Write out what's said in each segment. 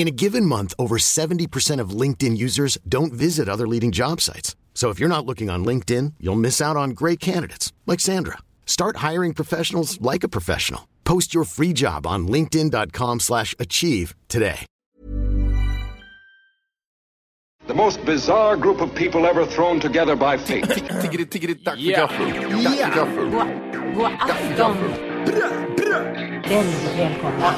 In a given month, over 70% of LinkedIn users don't visit other leading job sites. So if you're not looking on LinkedIn, you'll miss out on great candidates like Sandra. Start hiring professionals like a professional. Post your free job on linkedin.com/achieve slash achieve today. The most bizarre group of people ever thrown together by fate. Tiggeri, tiggeri, dack för gaffel. Dack för gaffel. God afton! Väldigt välkomna. Oh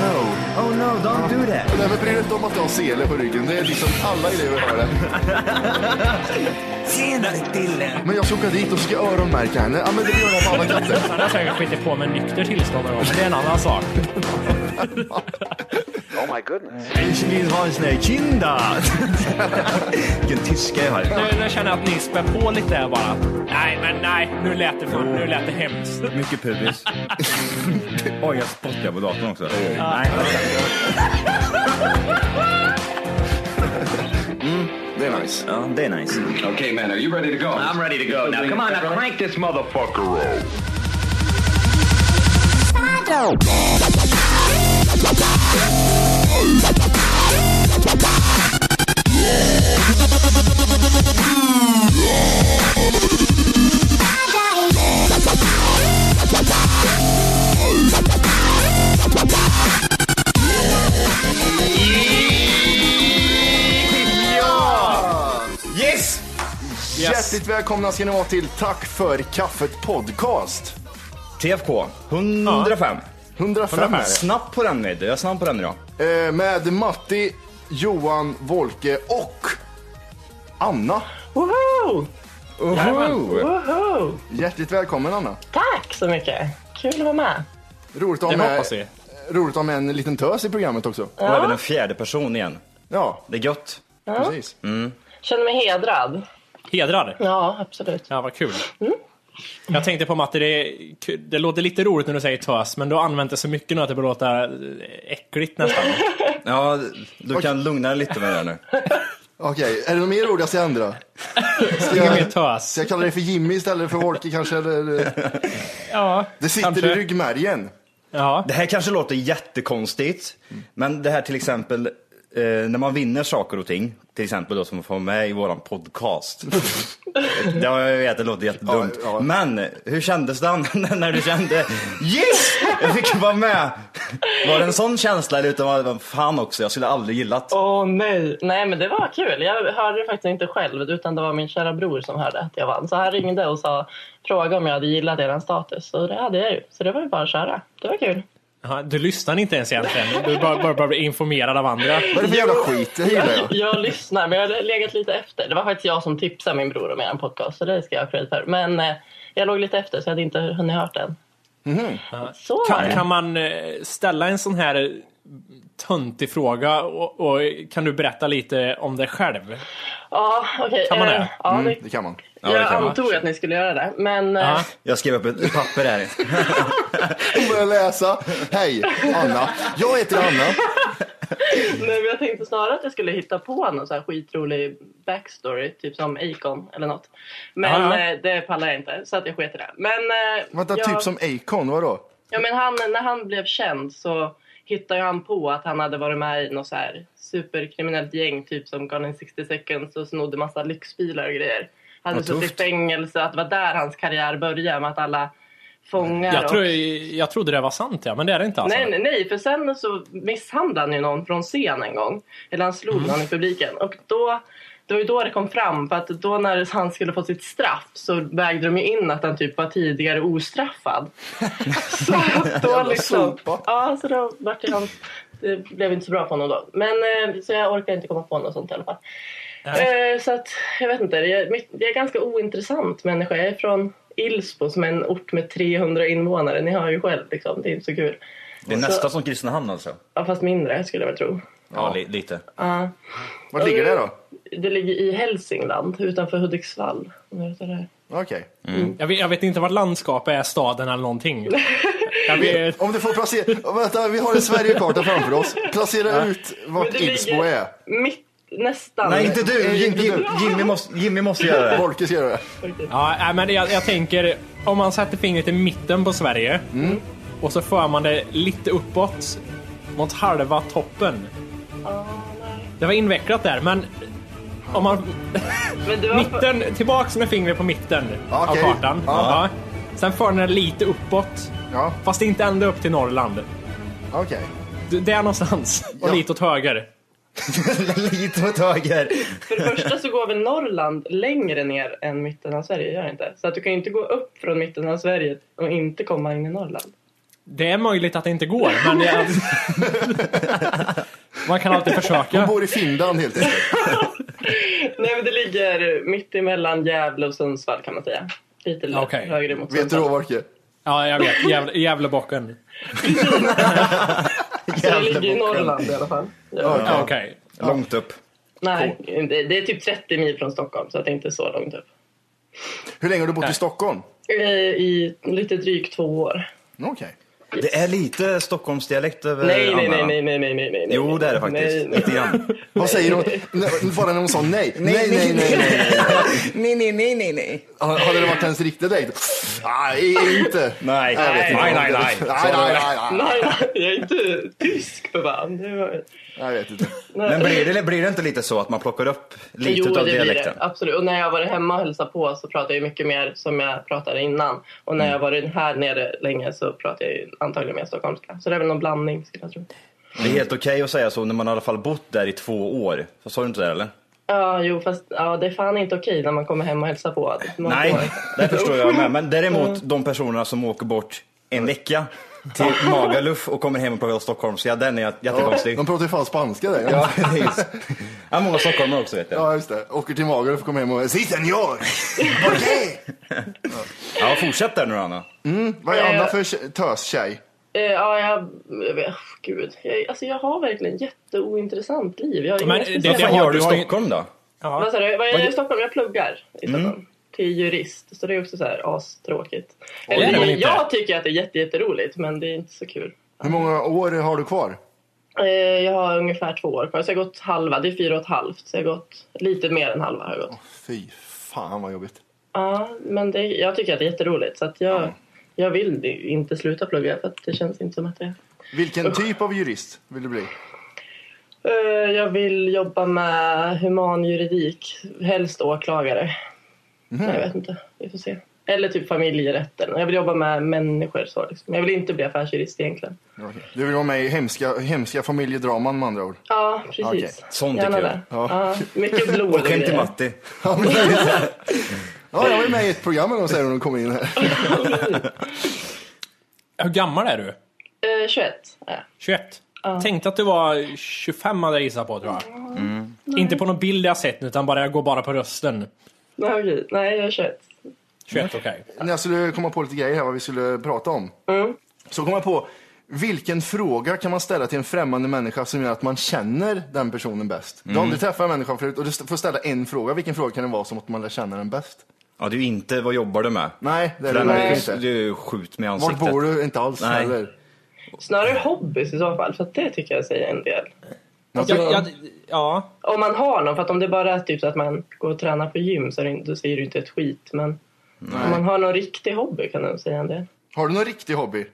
no, oh no, don't do that. Nej men bry dig inte om att du har sele på ryggen. Det är liksom alla elever har det. Tjenare Dille! Men jag ska åka dit och ska öronmärka henne. Ja men det gör jag på alla katter. Han har säkert skitit på med nykter tillstånd men det är en annan sak. Ich vill ha en sån här kinda. Vilken tyska jag har. Nu, nu känner jag att ni spär på lite här bara. Nej, men nej, nu lät det, för, nu lät det hemskt. Mycket pubis. Oj, jag spottar på datorn också. Nej. Det är nice. Ja, det är nice. okay, man, are you ready to go? I'm ready to go. Now come on, now crank this motherfucker up. Yes! Hjärtligt välkomna ska ni vara till Tack för kaffet podcast. TFK, 105. 105 är det. Snabb på den du. Jag är snabb på den idag. Eh, Med Matti, Johan, Volke och Anna. Woho! Oho! Woho! Hjärtligt välkommen Anna. Tack så mycket. Kul att vara med. Roligt att ha Det med, hoppas vi. roligt att ha med en liten tös i programmet också. Och även en fjärde person igen. Ja, Det är gött. precis. Känner mig hedrad. Hedrad. Ja, absolut. Ja, vad kul. Jag tänkte på Matte, det, det låter lite roligt när du säger tös, men du har använt det så mycket nu att det börjar låta äckligt nästan. Ja, du kan lugna dig lite med det nu. Okej, är det något mer ord jag ska ändra? Ska jag, tös. ska jag kalla dig för Jimmy istället för Volke kanske? Eller? Ja, Det sitter kanske. i ryggmärgen. Ja. Det här kanske låter jättekonstigt, men det här till exempel eh, när man vinner saker och ting, till exempel då som att få vara med i våran podcast. det, jag vet, det låter jättedumt. Ja, ja. Men hur kändes det när du kände yes, jag fick vara med? Var det en sån känsla eller utan fan också, jag skulle aldrig gillat. Åh nej. Nej men det var kul. Jag hörde det faktiskt inte själv utan det var min kära bror som hörde att jag vann. Så han ringde och sa, frågade om jag hade gillat eran status. Och det hade jag ju. Så det var ju bara att köra. Det var kul. Ja, du lyssnar inte ens egentligen. Du bara, bara, bara blir informerad av andra. Vad är det för jävla skit? Det gillar jag. Jag lyssnar men jag har legat lite efter. Det var faktiskt jag som tipsade min bror om eran podcast. Så det ska jag ha för. Men eh, jag låg lite efter så jag hade inte hunnit hört den. Så var Kan, kan man eh, ställa en sån här töntig fråga och, och kan du berätta lite om dig själv? Ja, okej. Kan man eh, det? Ja, det, Det kan man. Ja, det jag kan man. antog att ni skulle göra det. Men eh, Ja. Jag skrev upp ett papper här. Hon börjar läsa. Hej, Anna. Jag heter Anna. Nej, men jag tänkte snarare att jag skulle hitta på någon så här skitrolig backstory, typ som Acon eller något. Men ja. eh, det pallar jag inte, så att jag sket i det. Men, eh, Vänta, jag, typ som Acon, vadå? Ja, men han, när han blev känd så hittade han på att han hade varit med i något så här superkriminellt gäng, typ som Gone in 60 seconds och snodde massa lyxbilar och grejer. Han hade suttit i fängelse, att det var där hans karriär började med att alla fångar Jag, och... tror, jag trodde det var sant ja, men det är det inte alltså. Nej, nej, nej, för sen så misshandlade han ju någon från scen en gång. Eller han slog Mm. någon i publiken. Och då det var ju då det kom fram. För att då när han skulle få sitt straff så vägde de ju in att han typ var tidigare ostraffad. så då Jävla liksom, ja, så då vart det hans, det blev inte så bra för honom då. Men eh, så jag orkar inte komma på något sånt i alla fall. Eh, så att jag vet inte, jag, är- jag är ganska ointressant människa. Jag är från Ilsbo som är en ort med 300 invånare. Ni hör ju själv liksom, det är inte så kul. Det är Så- nästan som Kristinehamn alltså. Ja, fast mindre skulle jag väl tro. Ja, li- lite. Ja. Vart ligger det då? Det ligger i Hälsingland utanför Hudiksvall. Om jag vet vad det är. Okej. Jag, vet, jag vet inte vart landskapet är, staden eller någonting. Jag vet, Om du får placera... Vänta, vi har en Sverigekarta framför oss. Placera ut vart Ilsbo är. Mitt, nästan. Nej, inte du! Nej, Jim, Jim, du. Jimmy, måste, Jimmy måste göra det. Folke ska göra det. ja, nej, men jag, jag tänker, om man sätter fingret i mitten på Sverige och så för man det lite uppåt mot halva toppen. Det var invecklat där, men om man... Men det var mitten, tillbaks med fingret på mitten Okej. av kartan. Ja. Ja. Sen för den lite uppåt, Ja, fast inte ända upp till Norrland. okej. D- Där någonstans. Och Ja. lite åt höger. Lite åt höger. För det första så går väl Norrland längre ner än mitten av Sverige, gör det inte? Så att du kan ju inte gå upp från mitten av Sverige och inte komma in i Norrland. Det är möjligt att det inte går, men jag... man kan alltid Hon försöka. bor i Finland helt enkelt. Nej men det ligger mitt emellan Gävle och Sundsvall kan man säga. Lite Okej. högre mot Vet du Sundsvall. då, Folke? Ja, jag vet. Gävle, Gävlebocken. Så det ligger i Norrland i alla fall. Ja. Ja, Okej. Långt upp. Nej, det, det är typ 30 mil från Stockholm så det är inte så långt upp. Hur länge har du bott i Nej. Stockholm? Eh, I lite drygt två år. Okej. Det är lite Stockholmsdialekt över Nej, nej, nej, nej, nej, nej, nej, nej. Jo, det är det faktiskt. Lite grann. Vad säger hon? Bara när hon sa nej. Nej, nej, nej, nej. nej, nej, nej, nej, nej. Ha- Hade det varit hennes riktiga dejt? Nej, inte. Nej, Jag vet inte. nej, nej, nej. Nej, nej, nej, nej. Nej, nej, jag är inte tysk för fan. Jag vet inte. Men blir det, blir det inte lite så att man plockar upp lite jo, av det dialekten? blir det. Absolut. Och när jag varit hemma och hälsat på så pratar jag mycket mer som jag pratade innan. Och när jag har varit här nere länge så pratar jag antagligen mer stockholmska. Så det är väl någon blandning skulle jag tro. Det är helt okej att säga så när man i alla fall bott där i två år. Så sa du inte det eller? Ja, jo, fast ja, det är fan inte okej när man kommer hem och hälsar på. Nej, det förstår jag med. Men däremot de personerna som åker bort en vecka till Magaluf och kommer hem och pratar stockholmska, den är Ja, jättekonstig. de pratar ju fan spanska där. Ja, precis. Ja, många stockholmare också vet jag. Ja, just det. Åker till Magaluf och komma hem och Si, senor! Por qué? Ja, fortsätt där nu Anna. Vad är Anna för tje- töstjej? Eh, ja, jag, jag vet, gud. Jag, alltså, jag har verkligen jätteointressant liv. Jag har Men det- det Vad har gör du i Stockholm då? Ja. Vad sa du? Vad är jag i Stockholm? Jag pluggar i Stockholm. Till jurist. Så det är också så här astråkigt. det Eller, inte? jag tycker att det är jätte, jätteroligt, men det är inte så kul. Hur många år har du kvar? Eh, Jag har ungefär två år kvar, så jag har gått halva. Det är fyra och ett halvt, så jag har gått lite mer än halva. Har jag gått. Fy fan vad jobbigt. Ja, men det, jag tycker att det är jätteroligt, så att jag, jag vill inte sluta plugga, för att det känns inte som att det Vilken typ av jurist vill du bli? Eh, Jag vill jobba med humanjuridik, helst åklagare. Mhm. Jag vet inte, vi får se. Eller typ familjerätten. Jag vill jobba med människor. Så liksom. Jag vill inte bli affärsjurist egentligen. Du vill vara med i hemska, hemska familjedraman med andra ord? Ja, precis. Okej. Sånt är kul. Ja. Ja. mycket blod och hem till. Matti. Ja, jag var med i ett program dem säger när de kommer in här. Hur gammal är du? Eh, 21 är jag. 21? Tänkte att du var 25 hade jag gissat på tror jag. Mm. Inte på någon bild jag sett utan bara jag går bara på rösten. Nej, okej. Nej, jag är 21. 21, okej. När jag skulle komma på lite grejer här vad vi skulle prata om. Mm. Så kom jag på, vilken fråga kan man ställa till en främmande människa som gör att man känner den personen bäst? Du har aldrig träffat en människa förut och du får ställa en fråga. Vilken fråga kan det vara som att man lär känna den bäst? Ja, det är ju inte vad jobbar du med? Nej, det är det verkligen ju, inte. du är skjut med Vart ansiktet. bor du? Inte alls Nej. heller. Snarare hobbys i så fall, för att det tycker jag säger en del. Alltså, Jag, jag, ja, Om man har någon, för att om det bara är typ så att man går och tränar på gym så är det, då säger du inte ett skit. Men om man har någon riktig hobby kan jag säga en del. Har du någon riktig hobby?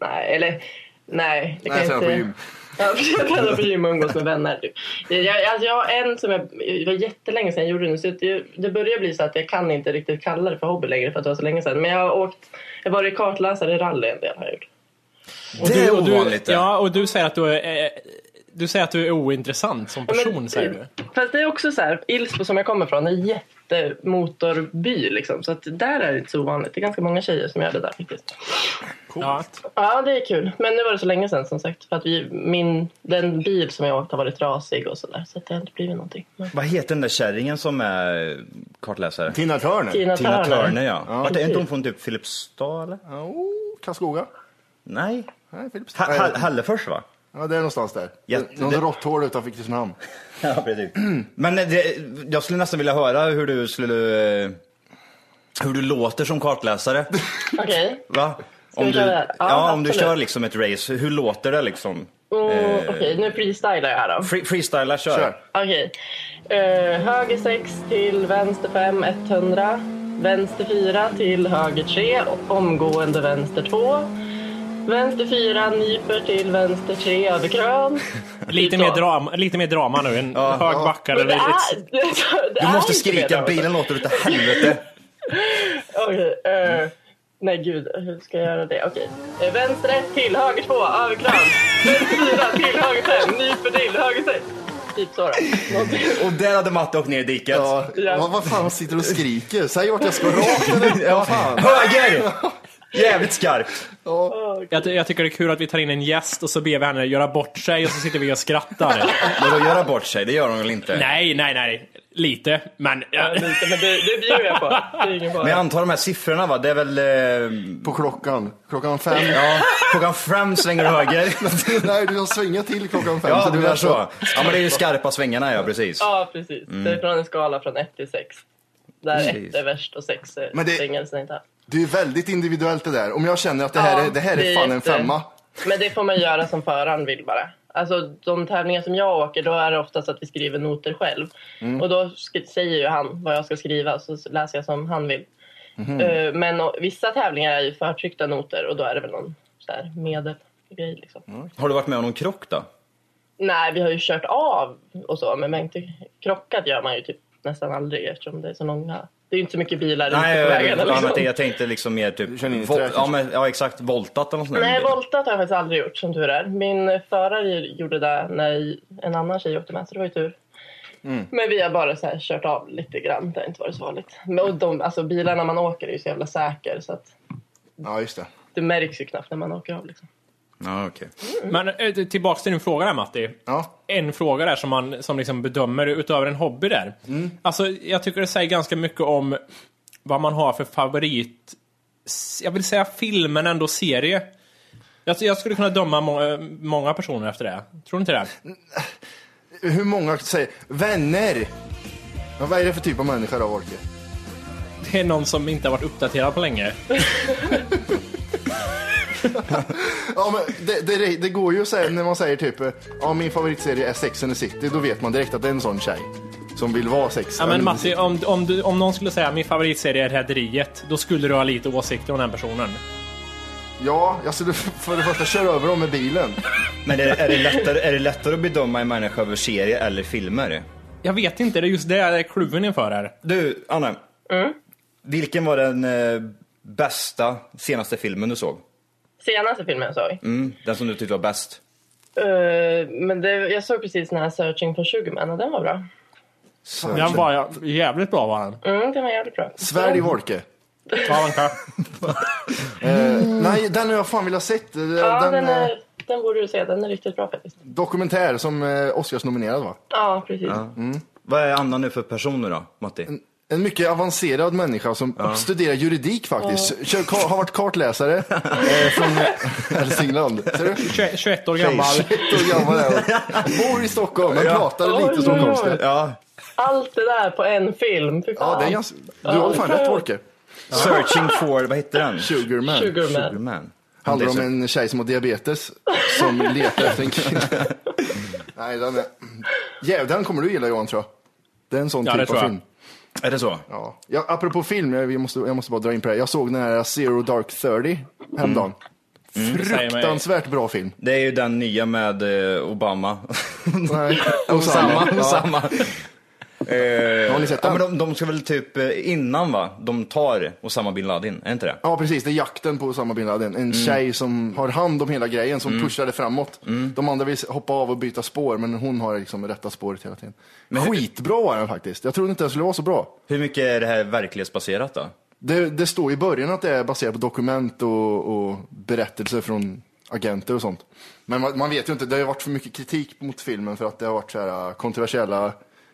Nej, eller nej. Det Nej, kan jag på inte. gym. Ja, jag tränar på gym och umgås med vänner. Typ. Jag, alltså, jag har en som jag, det var jättelänge sedan jag gjorde nu. Så det, det börjar bli så att jag kan inte riktigt kalla det för hobby längre för att det var så länge sedan. Men jag har åkt, jag har varit kartläsare i rally en del har jag gjort. och Det är du, och du, ovanligt det. Ja, och du säger att du är, eh, Du säger att du är ointressant som Ja, men person, säger du. Fast det är också så här, Ilsbo som jag kommer från är jättemotorby liksom. Så att där är det inte så ovanligt. Det är ganska många tjejer som gör det där faktiskt. Ja. Ja, det är kul. Men nu var det så länge sedan som sagt. För att vi, min, den bil som jag åkt har varit trasig och sådär. Så att det har inte blivit någonting. Men- Vad heter den där kärringen som är kartläsare? Tina Turner. Tina Tina Turner. Turner, ja. Ja, Vart är inte hon från typ Filipstad eller? Oh, Karlskoga. Nej. Nej, Filipstad. Ha- Ha- Hällefors va? Ja, det är någonstans där. Jätte- Någon det- utanför Kristinehamn. Ja, precis. Men det, jag skulle nästan vilja höra hur du skulle... Hur du låter som kartläsare. Okej. Va? Ska vi du, ja, Ja, om du kör liksom ett race, hur låter det liksom? Mm, Eh, Okej, nu freestylar jag här då. Free, freestyla, kör. Kör. Okej. Eh, höger 6 till vänster 5, 100. Vänster 4 till höger 3, och omgående vänster 2. Vänster 4, nyper till vänster 3 över krön. Lite, mer drama, lite mer drama nu. En hög backa Men eller det ett... är, det, det Du måste skrika, bilen låter utav helvete. Okej. eh, nej gud, hur ska jag göra det? Okej. Eh, vänster 1 till höger 2, över krön. Vänster 4 till höger 5, nyper till höger 6. Typ så. Och där hade Matte åkt ner i diket. Ja, Ja. Vad, vad fan sitter du och skriker? Säg vart jag ska rakt eller? Fan? Höger! Jävligt skarpt. Jag, jag tycker det är kul att vi tar in en gäst och så ber vi henne göra bort sig och så sitter vi och skrattar. Men då göra bort sig, det gör hon väl inte? nej, nej, nej. Lite, men... Ja, lite, men det, det bjuder jag på. Men jag antar de här siffrorna va, det är väl... Eh, På klockan. Klockan fem. ja, klockan fem svänger du höger. Nej, du har svängat till klockan fem. Ja, så du det menar är så. Ja, men det är ju skarpa svängarna, ja precis. Ja, precis. Det är från en skala från 1 till 6. Där Precis. 1 är värst och 6 är Men det- fängelsen inte. Det är väldigt individuellt det där. Om jag känner att det här Ja, är, det här det är är fan en jätte- femma. Men det får man göra som föraren vill bara. Alltså de tävlingar som jag åker, då är det oftast att vi skriver noter själv. Mm. Och då säger ju han vad jag ska skriva, så läser jag som han vill. Eh, Men och, vissa tävlingar är ju förtryckta noter och då är det väl någon så här medelgrej liksom. Har du varit med om någon krock då? Nej, vi har ju kört av och så, men man inte krockat gör man ju typ nästan aldrig eftersom det är så många. Det är ju inte så mycket bilar Nej, ute på jag, vägarna. jag, Liksom. jag, jag tänkte liksom mer typ... kör in i ja, men, ja, exakt. Voltat eller något sånt där. Nej, voltat har jag faktiskt aldrig gjort som tur är. Min förare gjorde det när en annan tjej åkte med, så det var ju tur. Mm. Men vi har bara så här kört av lite grann, det har inte varit så farligt. Men och de, alltså, bilarna man åker är ju så jävla säker så att Ja, just det. det märks ju knappt när man åker av. Liksom. Ja, okej. Men eh, tillbaks till din fråga där Matti. Ja. En fråga där som man som liksom bedömer utöver en hobby där. Mm. Alltså, jag tycker det säger ganska mycket om vad man har för favorit... Jag vill säga film, men ändå serie. Jag, jag skulle kunna döma må, många personer efter det. Tror du inte det? Hur många säger vänner? Ja, vad är det för typ av människa då, Orke? Det är någon som inte har varit uppdaterad på länge. Ja, men det, det, det går ju att säga när man säger typ, ja min favoritserie är Sex and the City, då vet man direkt att det är en sån tjej. Som vill vara sex. Ja, men Matti, om, om, du, om någon skulle säga min favoritserie är Rederiet, då skulle du ha lite åsikter om den personen. Ja, jag skulle för det första köra över dem med bilen. Men är, är, det lättare, är det lättare att bedöma en människa över serie eller filmer? Jag vet inte, det är just det jag är kluven inför här. Du, Anna. Vilken var den eh, bästa senaste filmen du såg? Senaste filmen jag såg. Mm, den som du tyckte var bäst? Eh, men det, jag såg precis den här Searching for Sugarman och den var bra. Den var ja- jävligt bra var den. Mm, den var jävligt bra. Svärd i Wolke. Ja, den kan. Eh, nej, den har jag fan velat sett. Eh, Ja, den, den, eh, är, den borde du se. Den är riktigt bra faktiskt. Dokumentär som eh, Oscars-nominerad va? Ja, precis. Vad är Anna nu för personer då, Matti? En mycket avancerad människa som studerar juridik faktiskt. Kör, har varit kartläsare eh, från Hälsingland. Ser du? 21, 21 år gammal. 21 år gammal är. Bor i Stockholm, men pratar Oj, lite som. Ja, Allt det där på en film. Fy fan. Ja, det är ganska... Du har fan rätt Wolke. Searching for, vad heter den? Sugarman. Sugarman. Sugarman. Handlar om en tjej som har diabetes som letar efter en kille. Nej, den är... Jävlar, den kommer du gilla Johan tror jag. Det är en sån Ja, typ av film. Är det så? Ja. Ja, apropå film, jag, vi måste, jag måste bara dra in på det här. Jag såg den här Zero Dark Thirty häromdagen. säger mig- Fruktansvärt bra film. Det är ju den nya med eh, Obama. Nej, Osama. Ja. Osama. Eh, Har ni sett ja, den? men de, de ska väl typ eh, innan va? De tar Osama bin Laden, är inte det? Ja precis, det är jakten på Osama bin Laden. Mm. En tjej som har hand om hela grejen, som pushar det framåt. Mm. De andra vill hoppa av och byta spår, men hon har liksom rätta spåret hela tiden. Skitbra var den faktiskt. Jag trodde inte den skulle vara så bra. Hur mycket är det här verklighetsbaserat då? Det, det står i början att det är baserat på dokument och, och berättelser från agenter och sånt. Men man, man vet ju inte, det har ju varit för mycket kritik mot filmen för att det har varit så här äh, kontroversiella...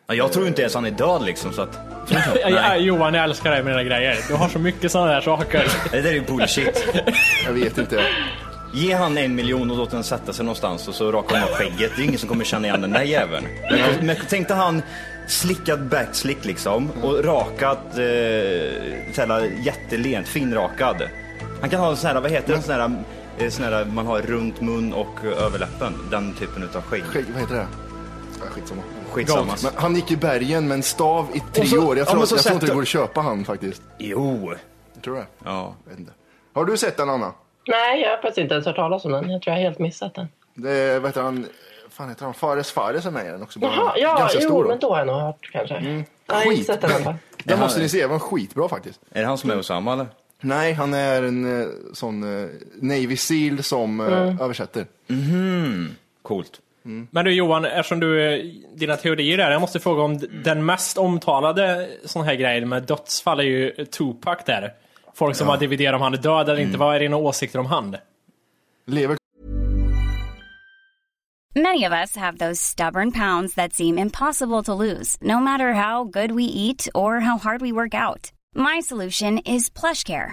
Ja, jag tror inte ens han är död liksom så att... Ja, Johan, jag älskar dig med dina grejer. Du har så mycket sådana där saker. Det där är ju bullshit. Jag vet inte. Ge han en miljon och låt den sätta sig någonstans och så rakar han av skägget. Det är ingen som kommer känna igen den där jäveln. Men, men tänkte han slickat backslick liksom och rakat eh, jättelent, finrakad. Han kan ha en sån här, vad heter det, sån här, eh, sån här man har runt mun och överläppen. Den typen utav skägg. Skägg, vad heter det? Ja, skitsamma. Skitsamma. Men han gick i bergen med en stav i tre så- år. Jag ja, tror, så jag tror inte det går att köpa han faktiskt. Jo. Jag tror det. Ja. Jag vet inte. Har du sett den Anna? Nej, jag har faktiskt inte ens hört talas om den. Jag tror jag har helt missat den. Det är, heter han? fan heter han? Fares Fares är med i den också. Jaha, ja, ganska jo, stor då. men då har jag nog hört kanske. Jag har inte sett den än. va? Den måste ni se, den var skitbra faktiskt. Är det han som är Osama eller? Nej, han är en eh, sån eh, Navy Seal som eh, Mm. översätter. Mhm. Coolt. Men du Johan, eftersom du, eh, dina teorier där, jag måste fråga om den mest omtalade sån här grejen med dödsfall är ju Tupac där. Folk som Ja. har dividerat om han är död eller inte. Vad är dina åsikter om han? Lever Many of us have those stubborn pounds that seem impossible to lose, no matter how good we eat or how hard we work out. My solution is PlushCare.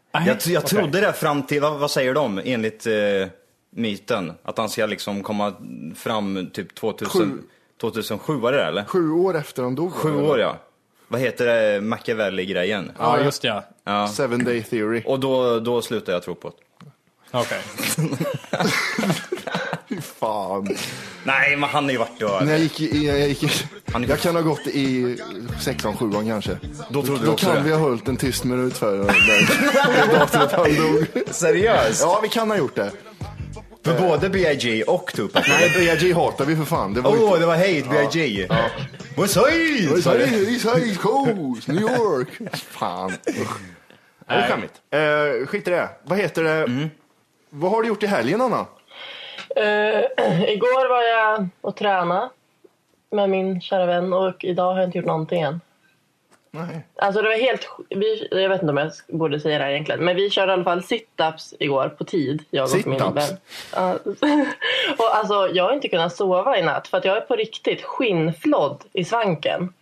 Nej, Jag, jag okej. trodde det fram till, vad, vad säger de enligt eh, myten? Att han ska liksom komma fram typ 2000, Sju. 2007 var det det, eller? Sju år efter han dog. Sju år ja. Vad heter det, Machiavelli-grejen? Ja, just ja. Ja. Seven Day Theory. Och då, då slutade jag tro på det. Okej. Fy fan. Nej, men han har ju varit död. När jag gick i, jag, gick i, Han är- jag kan ha gått i sexan, sjuan kanske. Då trodde du Då också kan det. vi ha hållit en tyst minut för det datumet han dog. Seriöst? Ja, vi kan ha gjort det. För både B.I.G. och Tupac? Nej, B.I.G. hatar vi för fan. Det var Åh, inte- det var hate B.I.G. What's up? East Side, East Coast, New York. Fan. Usch. Det är skämmigt. Eh, skit i det. Vad heter det? Mm. Vad har du gjort i helgen, Anna? Eh, igår var jag och tränade med min kära vän och idag har jag inte gjort någonting än. Nej. Alltså det var helt... Vi, jag vet inte om jag borde säga det här egentligen. Men vi körde i alla fall sit-ups igår på tid. Jag och min vän. Och alltså jag har inte kunnat sova i natt för att jag är på riktigt skinnflodd i svanken.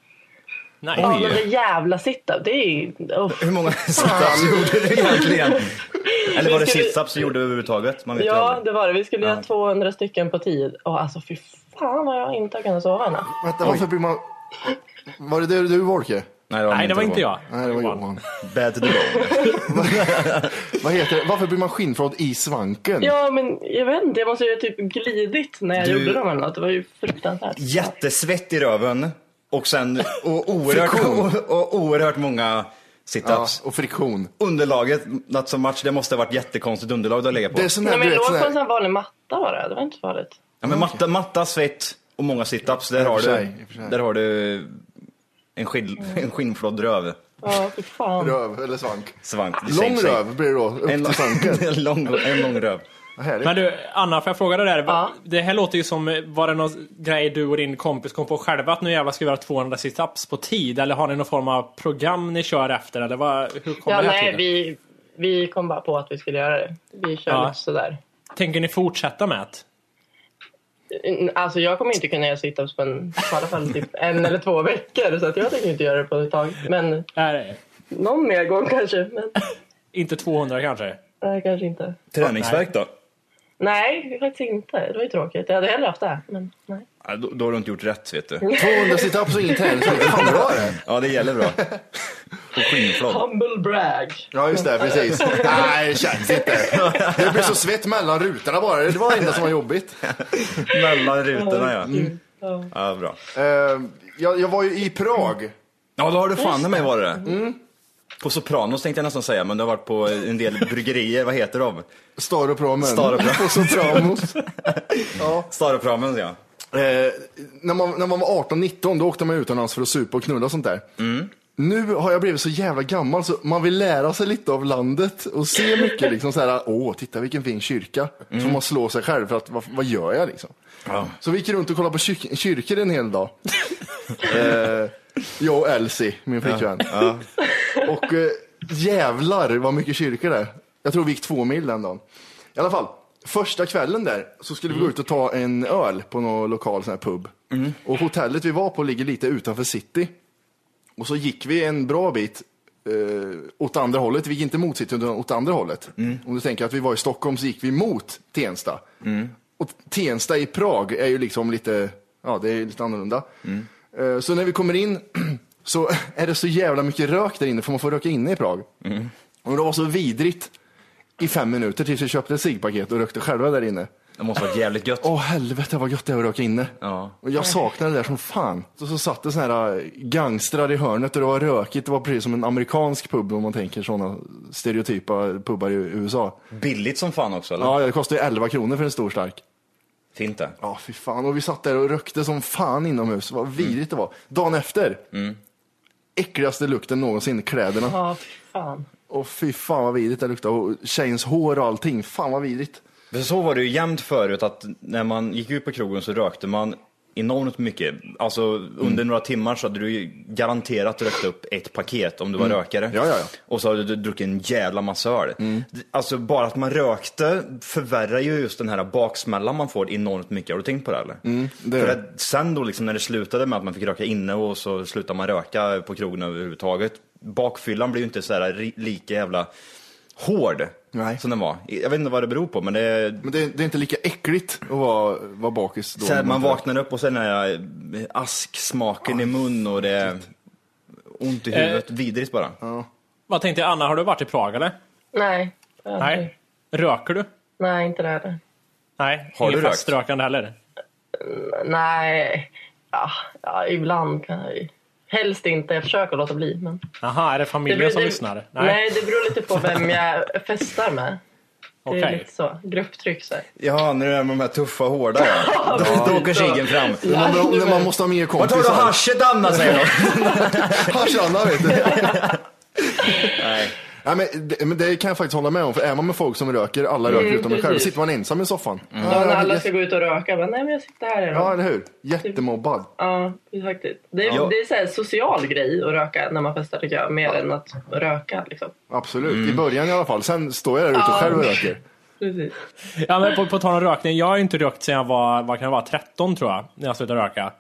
Nej. Ja, men det jävla sit-up, det är ju... uff. Hur många sit-ups gjorde du egentligen? Eller var det skulle- sit-ups du gjorde överhuvudtaget? Man vet Ja, det var det. Vi skulle Ja. göra 200 stycken på tid. Och alltså fy fan vad jag inte har kunnat sova natt. Vänta, varför blir man... Var det det du, Volke? Nej, det var, Nej, det var inte jag. Nej, det var Johan. Bad to. Vad heter det? Varför blir man skinnflådd i svanken? Ja, men jag vet inte. Jag måste ju typ glidit när jag Du- gjorde dem eller något. Det var ju fruktansvärt. Jättesvett i röven. Och sen och oerhört, och, och oerhört många Ja, sit-ups. och friktion. Underlaget, not so much, det måste ha varit jättekonstigt underlag du har legat på. Det är sån Nej, här, men du vet, låg på en sån här vanlig matta bara. Det var inte så farligt. Ja, men matta, matta, svett och många sit-ups, där, har du, där har du en, skinn, en skinnflådd röv. Ja, fy fan. Röv eller svank. Svank. Lång röv blir det då, upp En, till svanken. en, lång, en lång röv. Men du, Anna, får jag fråga dig där? Det här låter ju som, var det någon grej du och din kompis kom på själva att nu jävlar ska vi göra 200 situps på tid? Eller har ni någon form av program ni kör efter? Eller vad, hur kom Ja, det här nej, till? vi, vi kom bara på att vi skulle göra det. Vi kör Ja. lite sådär. Tänker ni fortsätta med det? Mm, Alltså jag kommer inte kunna göra situps på en, på alla fall typ en eller två veckor. Så att jag tänker inte göra det på ett tag. Men någon mer gång kanske. Men Inte 200 kanske? nej, kanske inte. Träningsverk då? Nej, faktiskt inte. Det var ju tråkigt. Jag hade hellre haft det. Men nej. Ja, då, då har du inte gjort rätt vet du. 200 situps och ingen träningsvärk. Fan bra det. Ja, det gäller bra. På skinnflod. Humble brag. Ja, just det. Precis. Nej, det känns inte. Det blir så svett mellan rutorna bara. Det var det enda som var jobbigt. Mellan rutorna ja. Mm. Ja, bra. Eh, jag, jag var ju i Prag. Ja, då har du fan i mig varit det. Mm. På Sopranos tänkte jag nästan säga, men du har varit på en del bryggerier. Vad heter de? Staropramen. Staropramen. På Sopranos. ja. Staropramen, ja. Eh, när, man, när man var 18-19 då åkte man utomlands för att supa och knulla och sånt där. Nu har jag blivit så jävla gammal så man vill lära sig lite av landet och se mycket liksom så här, åh titta vilken fin kyrka. Så man slår sig själv för att vad, vad gör jag liksom? Så vi gick runt och kollade på kyr- kyrkor en hel dag. eh, jag och Elsie, min flickvän. Och eh, jävlar vad mycket kyrkor det är. Jag tror vi gick två mil den dagen. I alla fall, första kvällen där så skulle vi gå ut och ta en öl på någon lokal sån här pub. Och hotellet vi var på ligger lite utanför city. Och så gick vi en bra bit eh, åt andra hållet. Vi gick inte mot city utan åt andra hållet. Om du tänker att vi var i Stockholm så gick vi mot Tensta. Och Tensta i Prag är ju liksom lite, ja det är lite annorlunda. Eh, Så när vi kommer in så är det så jävla mycket rök där inne för man får röka inne i Prag. Och det var så vidrigt i fem minuter tills vi köpte ett ciggpaket och rökte själva där inne. Det måste vara jävligt gött. Åh helvete vad gött det är att röka inne. Ja. Och jag saknar det där som fan. Så, så satt det såna här äh, gangstrar i hörnet och det var rökigt. Det var precis som en amerikansk pub om man tänker sådana stereotypa pubbar i USA. Billigt som fan också eller? Ja, det kostar ju 11 kronor för en stor stark. Fint det. Ja, fy fan. Och vi satt där och rökte som fan inomhus. Vad vidrigt det var. Dagen efter, äckligaste lukten någonsin, kläderna. Ja, fy fan. Och fy fan vad vidrigt det luktade. Och tjejens hår och allting. Fan vad vidrigt. För så var det ju jämt förut att när man gick ut på krogen så rökte man enormt mycket. Alltså under några timmar så hade du ju garanterat rökt upp ett paket om du var Mm. rökare. Ja, ja, ja. Och så hade du druckit en jävla massa öl. Alltså bara att man rökte förvärrar ju just den här baksmällan man får enormt mycket. Har du tänkt på det eller? Mm, det För att sen då liksom när det slutade med att man fick röka inne och så slutade man röka på krogen överhuvudtaget. Bakfyllan blir ju inte så här ri- lika jävla hård som den var. Jag vet inte vad det beror på men det Men det, det är inte lika äckligt att vara, vara bakis då. så här, man vaknar upp och sen är det asksmaken i mun och det är ont i Eh. huvudet. Vidrigt bara. Vad tänkte jag, Anna, har du varit i Prag eller? Nej. Nej. Röker du? Nej, inte det heller. Nej, Har ingen du rökt? feströkande heller? Nej. Ja, ja, ibland kan jag ju. Helst inte. Jag försöker låta bli. Men... Jaha, är det familjen beror- som lyssnar? Nej. det beror lite på vem jag festar med. Det är Okej. lite så. Grupptryck så här. Ja, när det är med de här tuffa hårda ja. Då, då åker ciggen fram. När man, när man måste ha mer Vart har kompisar. du haschet Anna säger de. Hasch-Anna vet du. Nej, men, det, men det kan jag faktiskt hålla med om, för är man med folk som röker, alla röker Mm, utom en själv, precis. sitter man ensam i soffan. Mm. Ja, när alla ska gå ut och röka. Men, nej, men jag sitter här. Ja, Ja, eller hur? Jättemobbad. ja faktiskt. Det är, Ja. det är så här social grej att röka när man festar tycker jag. Mer än att röka liksom. Absolut, i början i alla fall. Sen står jag där ute Ja. själv och röker. Precis. Ja, men på, på tal om rökning, jag har ju inte rökt sedan jag var, vad kan jag vara, 13 tror jag, när jag slutade röka.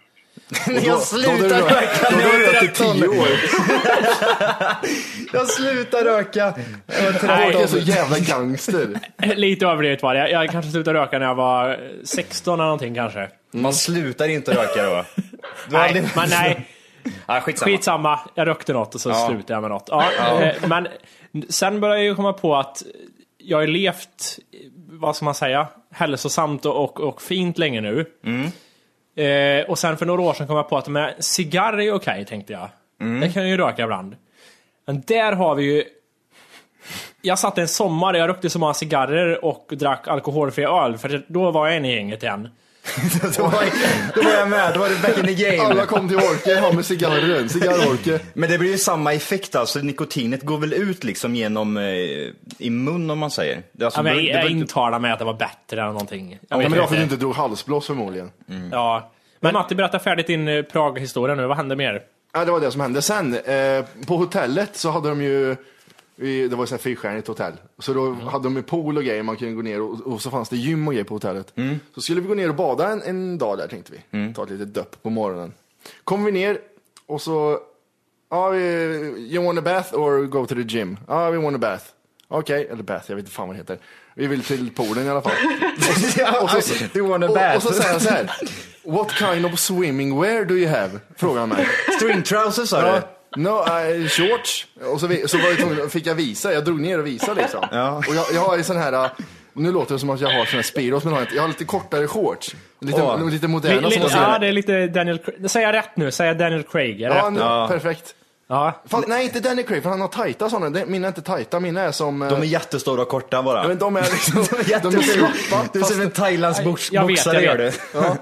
Jag slutar röka när jag är 13. Jag slutar röka. Jag var Nej. 13. Jag är så jävla gangster. Lite överdrivet var det. Jag, jag kanske slutade röka när jag var 16 eller någonting kanske. Man slutar inte röka då. Nej, aldrig- men nej. Ah, skitsamma. Skitsamma, jag rökte något och så Ja. slutade jag med något. Ja, Ja. eh, Men sen började jag ju komma på att jag har levt, vad ska man säga, hälsosamt och, och, och fint länge nu. Eh, och sen för några år sedan kom jag på att med cigarr är okej, tänkte jag. Det kan jag ju röka ibland. Men där har vi ju... Jag satt en sommar där jag rökte så många cigarrer och drack alkoholfri öl, för då var jag en i gänget igen. då, var jag, då var jag med, då var det back in the game. Alla kom till Orke, ha med cigarren, cigarrorke. Men det blir ju samma effekt alltså, nikotinet går väl ut liksom genom eh, i mun om man säger. Det, alltså, Ja, men jag, det jag intalar mig att det var bättre än någonting. Jag Ja, men det var för att du inte. drog halsblås förmodligen. Ja. Men Matti, berätta färdigt din eh, Prag-historia nu. Vad hände mer? Ja, det var det som hände. Sen, eh, på hotellet så hade de ju, vi- det var ett fyrstjärnigt hotell, så då hade de ju pool och grejer, man kunde gå ner och, och så fanns det gym och grejer på hotellet. Så skulle vi gå ner och bada en, en dag där tänkte vi, ta ett litet döpp på morgonen. Kom vi ner och så, vi- you want a bath or go to the gym? Ja, we want a bath. Okej, eller bath, jag vet inte fan vad det heter. Vi vill till poolen i alla fall. och, så, You want a och, bath? och så säger han så här, what kind of swimming wear do you have? Frågar han mig. String trousers sa Ja, du? No, uh, shorts. Och så, vi- så var jag tvungen, fick jag visa, jag drog ner och visade liksom. Ja. Och jag, jag har ju sån här, uh, nu låter det som att jag har sån här Speedos, men jag har inte. Jag har lite kortare shorts. Lite, Åh. lite moderna Li- som li- man ser. ja, det är lite Daniel Craig. Säger jag rätt nu? Säger jag Daniel Craig? Är Ja, rätt? nu, Ja. perfekt. Ja. Fan, nej, inte Danny Craig, för han har tajta sådana. Mina är inte tajta, mina är som... eh, De är jättestora och korta bara. ja, men de är liksom, de är slappa. Du är som en thailändsk Jag boxare jag gör du.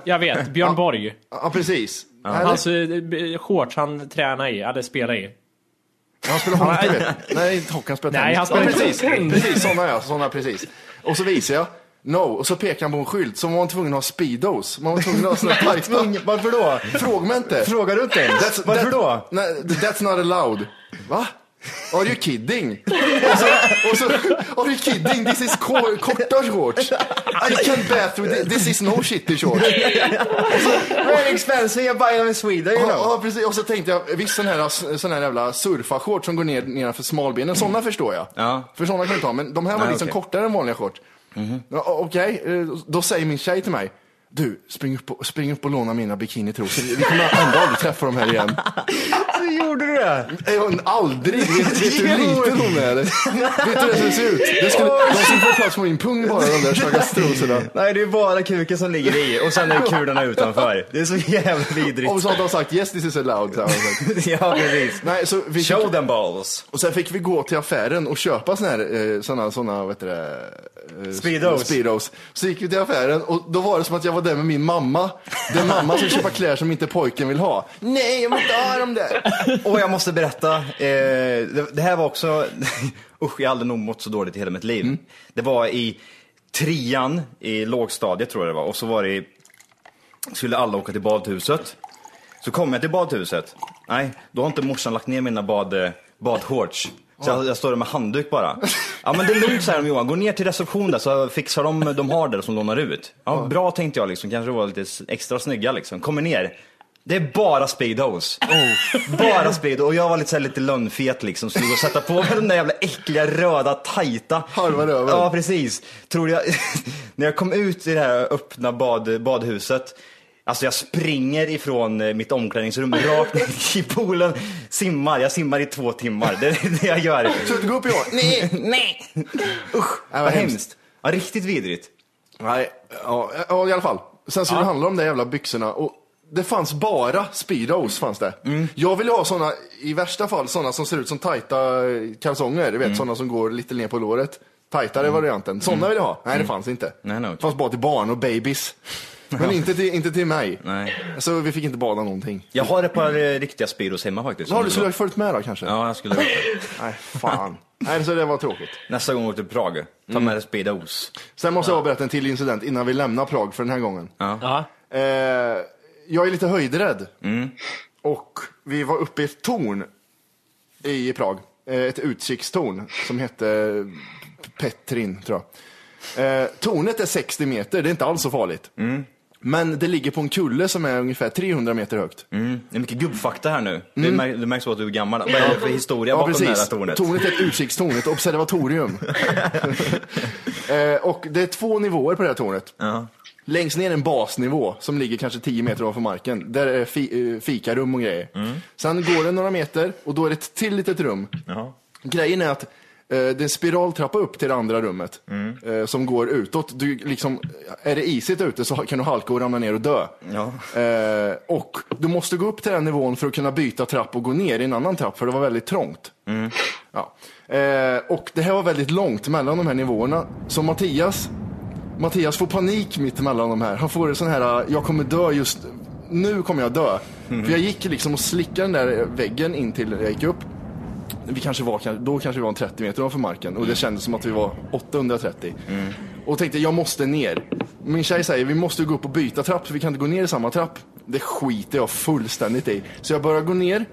Jag vet. Björn Borg. Ja, precis. Eller? Hans eh, shorts han tränar i, eller spelar i. Han spelar hockey. Nej, inte hockey, han spelar Nej, tennis. han spelar ja, precis. precis, sådana ja, sådana precis. Och så visar jag, no, och så pekar han på en skylt, så var man tvungen att ha speedos. Man var tvungen att ha såna tajta. Varför då? Fråga mig inte. Frågar du inte ens? Varför då? Nej, that's not allowed. Va? Are you kidding? Och så, och så, are you kidding? This is ko- korta shorts. I can't bath with this. This is no shitty shorts. Very expensive, jag buy them in Sweden you Ja, know. ja, precis. Och så tänkte jag, visst sån här, sån här jävla surfarshorts som går ner nedanför smalbenen, sådana förstår jag. Ja. För sådana kan du ta, men de här var Nej, liksom okej. kortare än vanliga shorts. Ja, Okej, eh, då säger min tjej till mig, du, spring upp, och, spring upp och låna mina bikinitrosor. Vi kommer ändå aldrig träffa dem här igen. Så gjorde du det? Eh, hon- Aldrig! Vet, vet du hur liten hon är? Vet du hur det ser ut? Det skulle, de skulle få plats på min pung bara, de där stackars trosorna. Nej, det är bara kuken som ligger i och sen är kulorna utanför. Det är så jävla vidrigt. Och så hade de sagt yes this is allowed. Så här, har de sagt. Ja, precis. Nej, så vi fick, Show them balls. och sen fick vi gå till affären och köpa såna här, eh, såna, såna, vad heter det? Eh, Speedos. Speedos. Så gick vi till affären och då var det som att jag var där med min mamma. Den mamma som köper kläder som inte pojken vill ha. Nej, jag vill inte ha dem där. Och jag måste berätta, eh, det, det här var också, usch jag har aldrig nog mått så dåligt i hela mitt liv. Mm. Det var i trean i lågstadiet tror jag det var och så var det i, skulle alla åka till badhuset. Så kom jag till badhuset, nej då har inte morsan lagt ner mina bad, badshorts. Så jag, jag står där med handduk bara. Ja men det är lugnt säger de Johan, gå ner till reception där så fixar de, de har där som lånar ut. Ja, bra tänkte jag liksom, kanske var lite extra snygga liksom. Kommer ner, det är bara speedos. Bara speedo. Och jag var lite, så här, lite lönnfet liksom, stod och sätta på mig den där jävla äckliga röda tajta. Halva röven. Ja precis. Tror jag, när jag kom ut i det här öppna bad, badhuset, Alltså jag springer ifrån eh, mitt omklädningsrum rakt ner i poolen, simmar, jag simmar i två timmar. Det är det jag gör. Sluta gå upp i år. Nej, nej. Usch, vad vad hemskt. hemskt. Ja, riktigt vidrigt. Nej, ja, ja i alla fall. Sen skulle det handla om de jävla byxorna och det fanns bara Speedos fanns det. Jag vill ha såna, i värsta fall såna som ser ut som tajta kalsonger, du vet såna som går lite ner på låret. Tajtare varianten. Såna vill jag ha. Nej, det fanns inte. Nej, nej, Det fanns bara till barn och babies. Men inte till, inte till mig. Nej. Så vi fick inte bada någonting. Jag har ett par eh, riktiga Speedos hemma faktiskt. Ja, du skulle ha följt med då kanske? Ja, jag skulle ha gjort det. Nej, fan. Nej, så det var tråkigt. Nästa gång åker till Prag, ta med dig Speedos. Sen måste jag berätta en till incident innan vi lämnar Prag för den här gången. Ja. Eh, jag är lite höjdrädd. Och vi var uppe i ett torn i Prag. Eh, ett utkikstorn som hette Petrin, tror jag. Eh, tornet är 60 meter, det är inte alls så farligt. Men det ligger på en kulle som är ungefär 300 meter högt. Mm. Det är mycket gubbfakta här nu. Det, mär, det märks på att du är gammal. Vad är det för historia Ja, bakom det här precis. tornet? Tornet är ett utkikstorn, ett observatorium. eh, och det är två nivåer på det här tornet. Ja. Längst ner en basnivå som ligger kanske 10 meter ovanför marken. Där är fi, eh, fikarum och grejer. Sen går det några meter och då är det ett till litet rum. Jaha. Grejen är att det är en spiraltrappa upp till det andra rummet eh, som går utåt. Du, liksom, är det isigt ute så kan du halka och ramla ner och dö. Ja. Eh, och du måste gå upp till den nivån för att kunna byta trapp och gå ner i en annan trapp för det var väldigt trångt. Ja. Eh, och det här var väldigt långt mellan de här nivåerna. Så Mattias, Mattias får panik mitt emellan de här. Han får en sån här, jag kommer dö just nu kommer jag dö. För jag gick liksom och slickade den där väggen in till jag gick upp. Vi kanske var, då kanske vi var en 30 meter ovanför marken och det kändes som att vi var 830. Och tänkte jag måste ner. Min tjej säger vi måste gå upp och byta trapp för vi kan inte gå ner i samma trapp. Det skiter jag fullständigt i. Så jag börjar gå ner.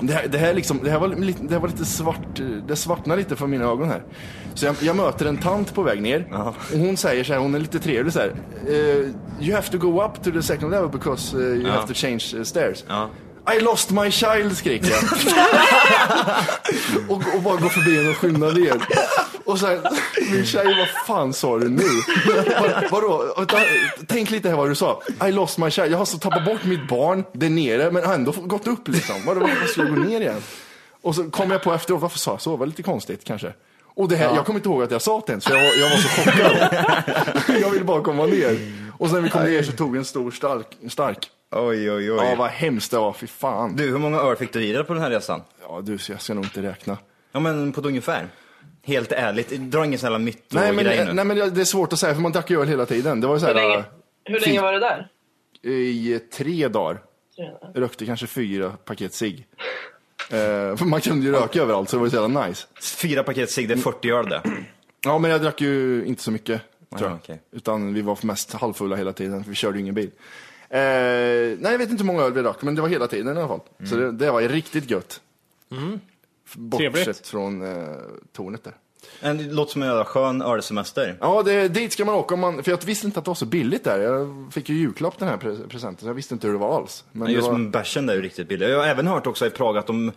Det, här, det, här liksom, det här var lite, det här var lite svart, det svartnar lite för mina ögon här. Så jag, jag möter en tant på väg ner. Och hon säger så här, hon är lite trevlig så här. "Eh, you have to go up to the second level because eh, you Ja. have to change eh, stairs. Ja. I lost my child skriker jag. och, och bara går förbi henne och skyndar ner. Och sen, min tjej, vad fan sa du nu? Vad- Vadå? Tänk lite här vad du sa. I lost my child. Jag har så tappat bort mitt barn där nere, men ändå gått upp liksom. Vadå, varför ska jag gå ner igen? Och så kom jag på efteråt, varför sa jag så? Det var lite konstigt kanske. Och det här, Ja. jag kommer inte ihåg att jag sa det ens, för jag var, jag var så chockad. jag ville bara komma ner. Och sen när vi kom ner så tog vi en stor stark. stark. Oj, oj, oj. Ja, vad hemskt det var, fy fan. Du, hur många öl fick du i dig på den här resan? Ja, du, så jag ska nog inte räkna. Ja, men på ett ungefär. Helt ärligt, dra ingen sån här Nej mytogrej men, nu. nej men det är svårt att säga för man drack ju öl hela tiden. Det var ju så Hur här, länge, hur länge var det där? I tre dagar. Rökte kanske fyra paket cigg. Eh, man kunde ju röka överallt så det var ju så jävla nice. Fyra paket cigg, det är 40 öl det. Ja men jag drack ju inte så mycket. Tror jag. Ah, okej. Utan vi var mest halvfulla hela tiden för vi körde ju ingen bil. Eh, nej jag vet inte hur många öl vi drack men det var hela tiden i alla fall. Så det, det var ju riktigt gött. Bortsett Trevligt. från eh, tornet där. Men Det låter som en jävla skön ölsemester. Ja, det, dit ska man åka om man, för jag visste inte att det var så billigt där. Jag fick ju julklapp den här pre- presenten, så jag visste inte hur det var alls. Men just var, bärsen där är ju riktigt billig. Jag har även hört också i Prag att de,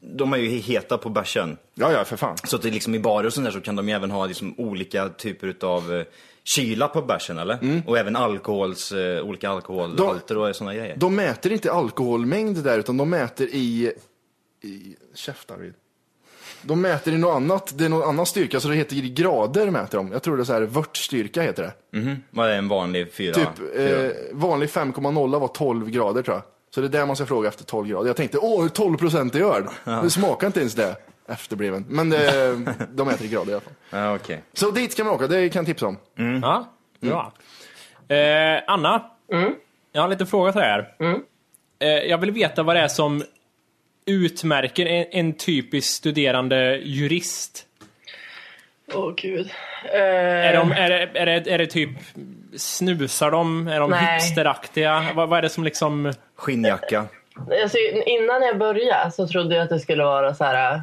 de är ju heta på bärsen. Ja, ja, för fan. Så att det liksom i barer och sånt där så kan de ju även ha liksom olika typer av eh, kyla på bärsen eller? Mm. Och även alkohols, eh, olika alkoholhalter och sådana grejer. De mäter inte alkoholmängd där, utan de mäter i... i käft, Arvid. De mäter i något annat, det är någon annan styrka, så det heter grader mäter de. Jag tror det är så här, vörtstyrka heter det. Mhm. Vad är en vanlig fyra? Typ, eh, vanlig 5,0 var 12 grader tror jag. Så det är där man ska fråga efter 12 grader. Jag tänkte, åh, 12 procent i öl. Det smakar inte ens det, efterbliven. Men det, de äter i grader i alla fall. Ja, okej. Så dit ska man åka, det kan jag tipsa om. Ja, bra. Eh, Anna, jag har lite fråga till dig här. Eh, jag vill veta vad det är som utmärker en, en typisk studerande jurist. Åh gud. Är, Eh, de, är, det, är, det, är det typ, snusar de? Är de Nej. hipsteraktiga? Vad, vad är det som liksom... Skinnjacka. alltså, innan jag började så trodde jag att det skulle vara så här